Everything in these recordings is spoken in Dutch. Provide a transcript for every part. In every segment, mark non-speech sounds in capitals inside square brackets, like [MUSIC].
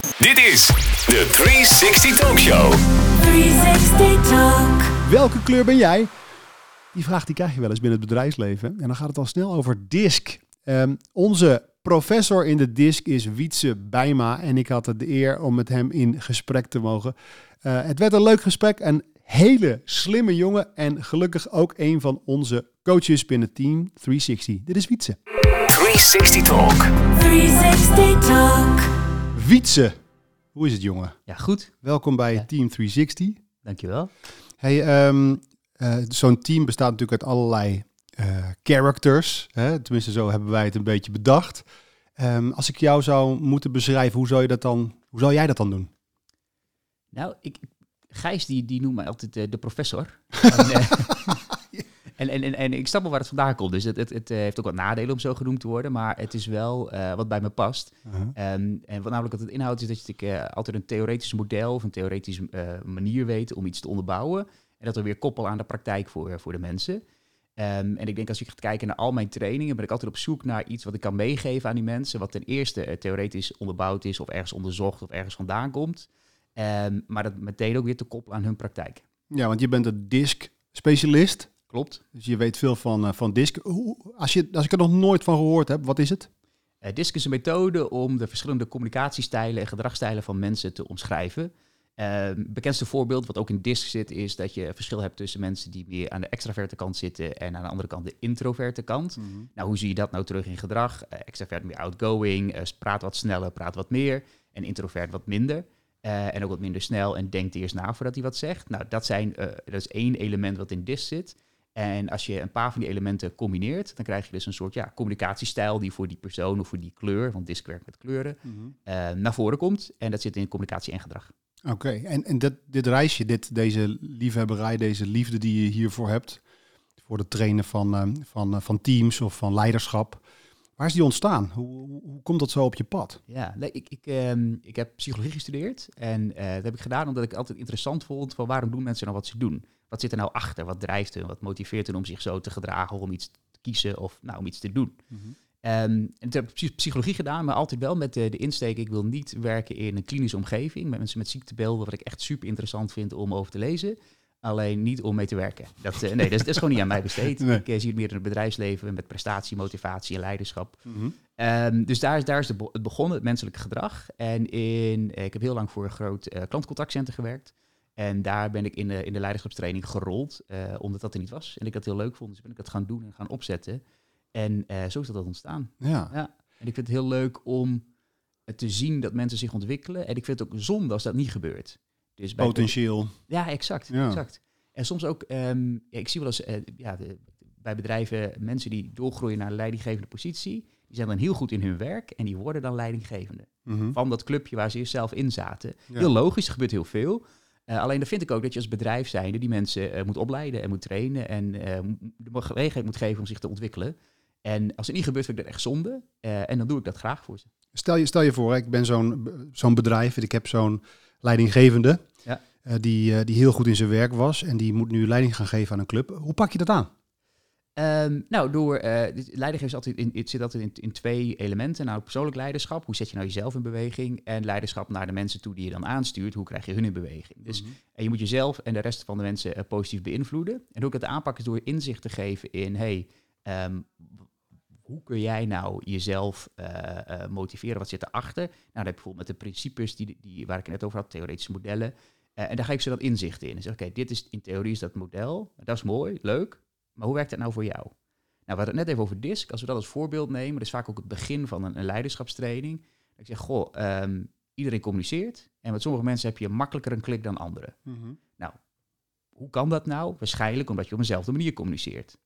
Dit is de 360 Talk Show. 360 Talk. Welke kleur ben jij? Die vraag die krijg je wel eens binnen het bedrijfsleven. En dan gaat het al snel over DISC. Ehm, onze professor in de DISC is Wietse Bijma. En ik had de eer om met hem in gesprek te mogen. Eh, het werd een leuk gesprek. Een hele slimme jongen. En gelukkig ook een van onze coaches binnen Team 360. Dit is Wietse. 360 Talk. 360 Talk. Wietse, hoe is het jongen? Ja, goed. Welkom bij Ja. Team 360. Dankjewel. Hey, ehm, eh, zo'n team bestaat natuurlijk uit allerlei eh, characters. Hè? Tenminste, zo hebben wij het een beetje bedacht. Ehm, als ik jou zou moeten beschrijven, hoe zou, je dat dan, hoe zou jij dat dan doen? Nou, ik, Gijs die, die noemt mij altijd eh, de professor. [LAUGHS] en, en, en, en, en ik snap wel waar het vandaan komt. Dus het, het, het eh, heeft ook wat nadelen om zo genoemd te worden. Maar het is wel eh, wat bij me past. Ehm, en wat namelijk wat het inhoudt is dat ik eh, altijd een theoretisch model of een theoretische manier weet om iets te onderbouwen. En dat we weer koppel aan de praktijk voor, voor de mensen. Ehm, en ik denk als je gaat kijken naar al mijn trainingen, ben ik altijd op zoek naar iets wat ik kan meegeven aan die mensen. Wat ten eerste theoretisch onderbouwd is of ergens onderzocht of ergens vandaan komt. Ehm, maar dat meteen ook weer te koppelen aan hun praktijk. Ja, want je bent een DISC-specialist. Klopt. Dus je weet veel van, eh, van DISC. Hoe, als, je, als ik er nog nooit van gehoord heb, wat is het? Uh, DISC is een methode om de verschillende communicatiestijlen en gedragsstijlen van mensen te omschrijven. Ehm, bekendste voorbeeld wat ook in DISC zit, is dat je verschil hebt tussen mensen die meer aan de extraverte kant zitten en aan de andere kant de introverte kant. Nou, hoe zie je dat nou terug in gedrag? Eh, extravert meer outgoing, eh, praat wat sneller, praat wat meer. En introvert wat minder. En ook wat minder snel en denkt eerst na voordat hij wat zegt. Nou, dat, zijn, dat is één element wat in DISC zit. En als je een paar van die elementen combineert, dan krijg je dus een soort ja, communicatiestijl die voor die persoon of voor die kleur, want DISC werkt met kleuren, eh, naar voren komt. En dat zit in communicatie en gedrag. Oké, en, en dit, dit reisje, dit, deze liefhebberij, deze liefde die je hiervoor hebt, voor het trainen van, ehm, van, eh, van teams of van leiderschap, waar is die ontstaan? Hoe, hoe, komt dat zo op je pad? Ja, ik, ik, ehm, ik heb psychologie gestudeerd en eh, dat heb ik gedaan omdat ik altijd interessant vond van waarom doen mensen nou wat ze doen? Wat zit er nou achter? Wat drijft hun? Wat motiveert hun om zich zo te gedragen, om iets te kiezen of nou, om iets te doen? Ehm, en toen heb ik psy- psychologie gedaan, maar altijd wel met de, de insteek, ik wil niet werken in een klinische omgeving met mensen met ziektebeelden, wat ik echt super interessant vind om over te lezen. Alleen niet om mee te werken. Dat, eh, nee, dat is, dat is gewoon niet aan mij besteed. [LAUGHS] Nee. Ik eh, zie het meer in het bedrijfsleven met prestatie, motivatie en leiderschap. Ehm, dus daar is, daar is de, het begonnen, het menselijke gedrag. En in, eh, ik heb heel lang voor een groot eh, klantcontactcenter gewerkt. En daar ben ik in de, in de leiderschapstraining gerold, omdat dat er niet was. En ik dat heel leuk vond, dus ben ik dat gaan doen en gaan opzetten. En zo is dat ontstaan. Ja. Ja. En ik vind het heel leuk om te zien dat mensen zich ontwikkelen. En ik vind het ook zonde als dat niet gebeurt. Dus bij potentieel. ja, exact. Ja. exact. En soms ook, ehm, ja, ik zie wel eens eh, ja, de, bij bedrijven mensen die doorgroeien naar een leidinggevende positie. Die zijn dan heel goed in hun werk en die worden dan leidinggevende. Mhm. Van dat clubje waar ze eerst zelf in zaten. Ja. Heel logisch, er gebeurt heel veel. Eh, alleen dan vind ik ook dat je als bedrijf zijnde die mensen eh, moet opleiden en moet trainen. En de gelegenheid moet geven om zich te ontwikkelen. En als het niet gebeurt, vind ik dat echt zonde. En dan doe ik dat graag voor ze. Stel, je, stel je voor, ik ben zo'n zo'n bedrijf, ik heb zo'n leidinggevende Ja. eh, die, eh, die heel goed in zijn werk was en die moet nu leiding gaan geven aan een club. Hoe pak je dat aan? Ehm, nou, door dit- leiding is altijd in, het zit altijd in, in twee elementen. Nou, persoonlijk leiderschap. Hoe zet je nou jezelf in beweging? En leiderschap naar de mensen toe die je dan aanstuurt. Hoe krijg je hun in beweging? Dus en je moet jezelf en de rest van de mensen positief beïnvloeden. En hoe ik het aanpak is door inzicht te geven in... Hey, ehm, hoe kun jij nou jezelf eh, eh, motiveren? Wat zit erachter? Nou, dan heb je bijvoorbeeld met de principes die, die, waar ik het net over had, theoretische modellen. Eh, en daar geef ik ze dat inzicht in. En zeg, oké, dit is in theorie is dat model. Dat is mooi, leuk. Maar hoe werkt dat nou voor jou? Nou, we hadden het net even over DISC. Als we dat als voorbeeld nemen, dat is vaak ook het begin van een, een leiderschapstraining. Dat ik zeg, goh, ehm, iedereen communiceert. En met sommige mensen heb je makkelijker een klik dan anderen. Nou, hoe kan dat nou? Waarschijnlijk omdat je op eenzelfde manier communiceert.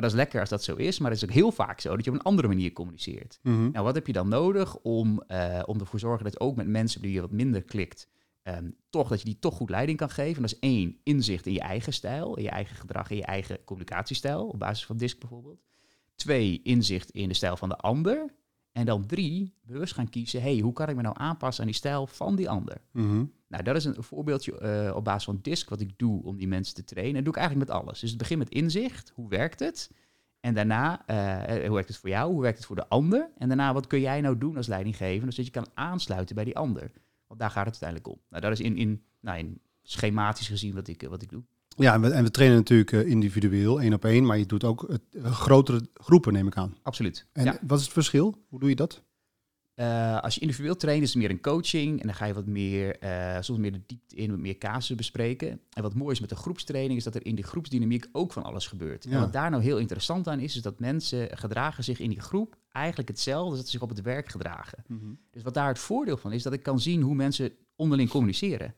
Dat is lekker als dat zo is, maar het is ook heel vaak zo dat je op een andere manier communiceert. Mhm. Nou, wat heb je dan nodig om, eh, om ervoor te zorgen dat ook met mensen die je wat minder klikt, ehm, toch dat je die toch goed leiding kan geven? Dat is één, inzicht in je eigen stijl, in je eigen gedrag, in je eigen communicatiestijl, op basis van DISC bijvoorbeeld. Twee, inzicht in de stijl van de ander. En dan drie, bewust gaan kiezen, hey, hoe kan ik me nou aanpassen aan die stijl van die ander? Mhm. Nou, dat is een voorbeeldje eh, op basis van DISC wat ik doe om die mensen te trainen. En dat doe ik eigenlijk met alles. Dus het begint met inzicht. Hoe werkt het? En daarna, eh, hoe werkt het voor jou? Hoe werkt het voor de ander? En daarna, wat kun jij nou doen als leidinggevende, zodat je kan aansluiten bij die ander? Want daar gaat het uiteindelijk om. Nou, dat is in, in, nou, in schematisch gezien wat ik, eh, wat ik doe. Ja, en we, en we trainen natuurlijk eh, individueel, één op één, maar je doet ook het, eh, grotere groepen, neem ik aan. Absoluut. En ja. wat is het verschil? Hoe doe je dat? Eh, als je individueel traint, is het meer een coaching. En dan ga je wat meer, soms meer de diepte in, wat meer casussen bespreken. En wat mooi is met de groepstraining, is dat er in die groepsdynamiek ook van alles gebeurt. Ja. En wat daar nou heel interessant aan is, is dat mensen gedragen zich in die groep eigenlijk hetzelfde als dat ze zich op het werk gedragen. Dus wat daar het voordeel van is, dat ik kan zien hoe mensen onderling communiceren.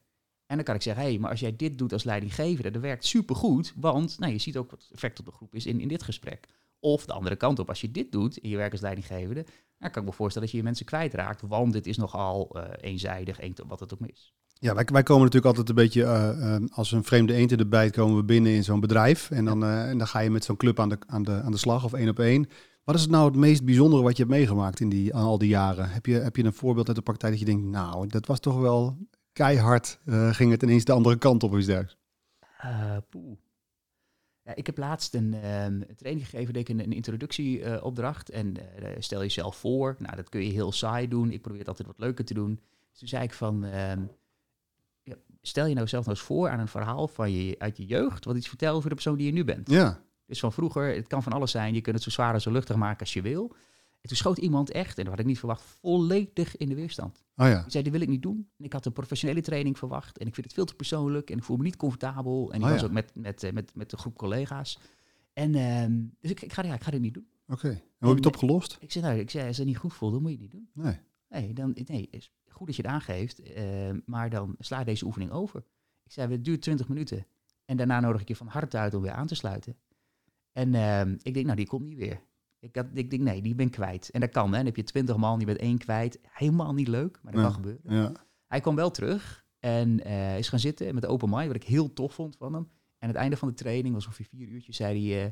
En dan kan ik zeggen, hé, hey, maar als jij dit doet als leidinggevende, dat werkt supergoed, want nou, je ziet ook wat het effect op de groep is in, in dit gesprek. Of de andere kant op, als je dit doet in je werk als leidinggevende, dan kan ik me voorstellen dat je je mensen kwijtraakt, want dit is nogal eh, eenzijdig, een, wat het ook is. Ja, wij, wij komen natuurlijk altijd een beetje eh, eh, als een vreemde de bijt komen we binnen in zo'n bedrijf. En dan, en dan ga je met zo'n club aan de, aan, de, aan de slag of één op één. Wat is het nou het meest bijzondere wat je hebt meegemaakt in die, al die jaren? Heb je, heb je een voorbeeld uit de praktijk dat je denkt, nou, dat was toch wel keihard, eh, ging het ineens de andere kant op of iets dergelijks? Eh, poeh. Ja, ik heb laatst een, ehm, een training gegeven, deed ik een, een introductieopdracht. en eh, stel jezelf voor. Nou, dat kun je heel saai doen. Ik probeer het altijd wat leuker te doen. Dus toen zei ik van, ehm, ja, stel je nou zelf nou eens voor aan een verhaal van je, uit je jeugd, wat iets vertelt over de persoon die je nu bent. Ja, Dus van vroeger, het kan van alles zijn. Je kunt het zo zwaar en zo luchtig maken als je wil. En toen schoot iemand echt, en dat had ik niet verwacht, volledig in de weerstand. oh ja. Die zei, dit wil ik niet doen. En ik had een professionele training verwacht. En ik vind het veel te persoonlijk. En ik voel me niet comfortabel. En ik Oh was ja. ook met, met, eh, met, met een groep collega's. En ehm, dus ik, ik, ga, ja, ik ga dit niet doen. Oké. En hoe heb je het opgelost? Ik zei, nou, ik zei, als het niet goed voelt, dan moet je het niet doen. Nee. Nee, dan, nee is goed dat je het aangeeft. eh, maar dan sla deze oefening over. Ik zei, het duurt 20 minuten. En daarna nodig ik je van harte uit om weer aan te sluiten. En ehm, ik denk, nou, die komt niet weer. Ik, had, ik denk, nee, die ben ik kwijt. En dat kan, hè. Dan heb je 20 man, je bent één kwijt. Helemaal niet leuk, maar dat Ja. kan gebeuren. Ja. Hij kwam wel terug en eh, is gaan zitten met de open mind, wat ik heel tof vond van hem. En aan het einde van de training, was ongeveer vier uurtjes, zei hij... eh,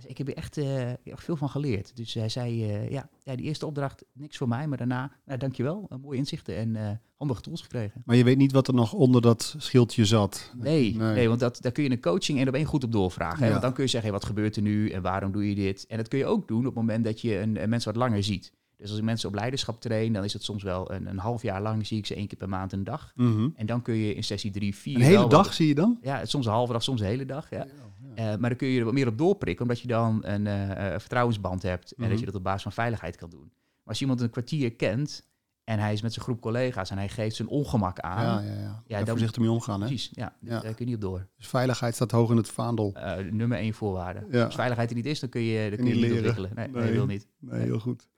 zei, ik heb er echt, eh, echt veel van geleerd. Dus hij zei, eh, ja, ja, die eerste opdracht, niks voor mij. Maar daarna, nou, dankjewel, uh, mooie inzichten en eh, handige tools gekregen. Maar je weet niet wat er nog onder dat schildje zat. Nee, nee. want dat, daar kun je een coaching één op één goed op doorvragen. Hè? Ja. Want dan kun je zeggen, hey, wat gebeurt er nu en waarom doe je dit? En dat kun je ook doen op het moment dat je een, een mensen wat langer ziet. Dus als ik mensen op leiderschap train, dan is het soms wel een, een half jaar lang, zie ik ze één keer per maand een dag. Mhm. En dan kun je in sessie drie, vier... Een hele dag wat- zie je dan? Ja, soms een halve dag, soms een hele dag. Ja. Eh, maar dan kun je er wat meer op doorprikken, omdat je dan een eh, eh, vertrouwensband hebt. En Mhm. dat je dat op basis van veiligheid kan doen. Maar als iemand een kwartier kent en hij is met zijn groep collega's en hij geeft zijn ongemak aan. Ja, ja, ja. ja dan- voorzichtig mee omgaan. Hè? Precies, ja, Ja. daar kun je niet op door. Dus veiligheid staat hoog in het vaandel. Eh, nummer één voorwaarde. Ja. Als veiligheid er niet is, dan kun je, dan kun niet je niet ontwikkelen. Nee, nee. Nee. wil niet. Nee, heel goed.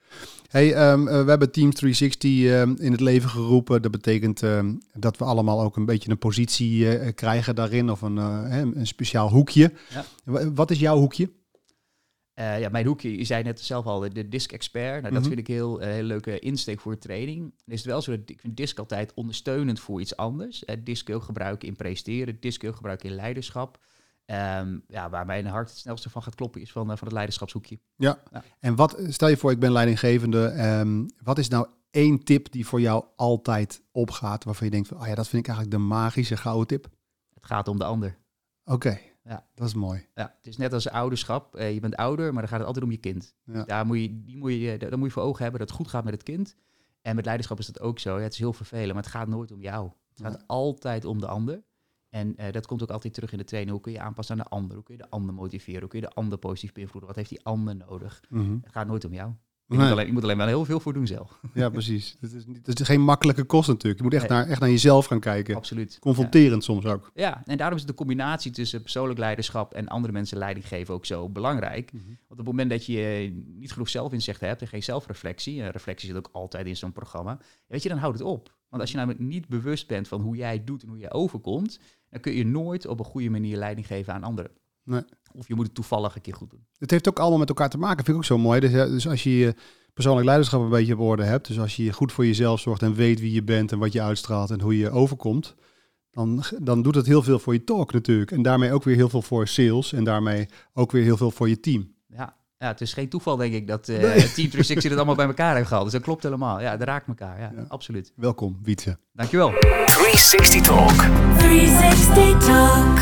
Hey, ehm, eh, we hebben Team 360 ehm, in het leven geroepen. Dat betekent ehm, dat we allemaal ook een beetje een positie eh, krijgen daarin. Of een, eh, een speciaal hoekje. Ja. Wa- Wat is jouw hoekje? Eh, ja, mijn hoekje, je zei net zelf al, de disc expert. Nou, dat Mhm. vind ik heel, eh, heel leuke insteek voor training. Dan is het wel zo dat ik vind disc altijd ondersteunend voor iets anders. Eh disc kun je ook gebruiken in presteren, disc kun je ook gebruiken in leiderschap. Ehm, ja, waar mijn hart het snelste van gaat kloppen is van, eh, van het leiderschapshoekje. Ja. Ja. En wat, stel je voor, ik ben leidinggevende. ehm, wat is nou één tip die voor jou altijd opgaat? Waarvan je denkt, van, oh ja, dat vind ik eigenlijk de magische gouden tip. Het gaat om de ander. Oké, Ja. dat is mooi. Ja, het is net als ouderschap. Eh, je bent ouder, maar dan gaat het altijd om je kind. Ja. Daar, moet je, die moet je, daar moet je voor ogen hebben dat het goed gaat met het kind. En met leiderschap is dat ook zo. Ja, het is heel vervelend, maar het gaat nooit om jou. Het gaat altijd om de ander. En eh, dat komt ook altijd terug in de training. Hoe kun je aanpassen aan de ander? Hoe kun je de ander motiveren? Hoe kun je de ander positief beïnvloeden? Wat heeft die ander nodig? Mhm. Het gaat nooit om jou. Je, Nee. moet, alleen, je moet alleen wel heel veel voor doen zelf. Ja, [LAUGHS] precies. Het is, niet- het is geen makkelijke kost natuurlijk. Je moet echt, Nee. naar, echt naar jezelf gaan kijken. Absoluut. Ja. Confronterend soms ook. Ja, en daarom is de combinatie tussen persoonlijk leiderschap en andere mensen leiding geven ook zo belangrijk. Mhm. Want op het moment dat je niet genoeg zelfinzicht hebt en geen zelfreflectie, en reflectie zit ook altijd in zo'n programma, weet je, dan houdt het op. Want als je namelijk niet bewust bent van hoe jij doet en hoe jij overkomt, dan kun je nooit op een goede manier leiding geven aan anderen. Nee. Of je moet het toevallig een keer goed doen. Het heeft ook allemaal met elkaar te maken. Vind ik ook zo mooi. Dus, ja, dus als je je persoonlijk leiderschap een beetje op orde hebt. Dus als je goed voor jezelf zorgt en weet wie je bent en wat je uitstraalt en hoe je overkomt. Dan, dan doet het heel veel voor je talk natuurlijk. En daarmee ook weer heel veel voor sales. En daarmee ook weer heel veel voor je team. Ja, het is geen toeval denk ik dat eh Nee. Team 360 het allemaal bij elkaar heeft gehaald. Dus dat klopt helemaal. Ja, dat raakt elkaar. Ja, Ja. absoluut. Welkom, Wietse. Dankjewel. 360 Talk. 360 Talk.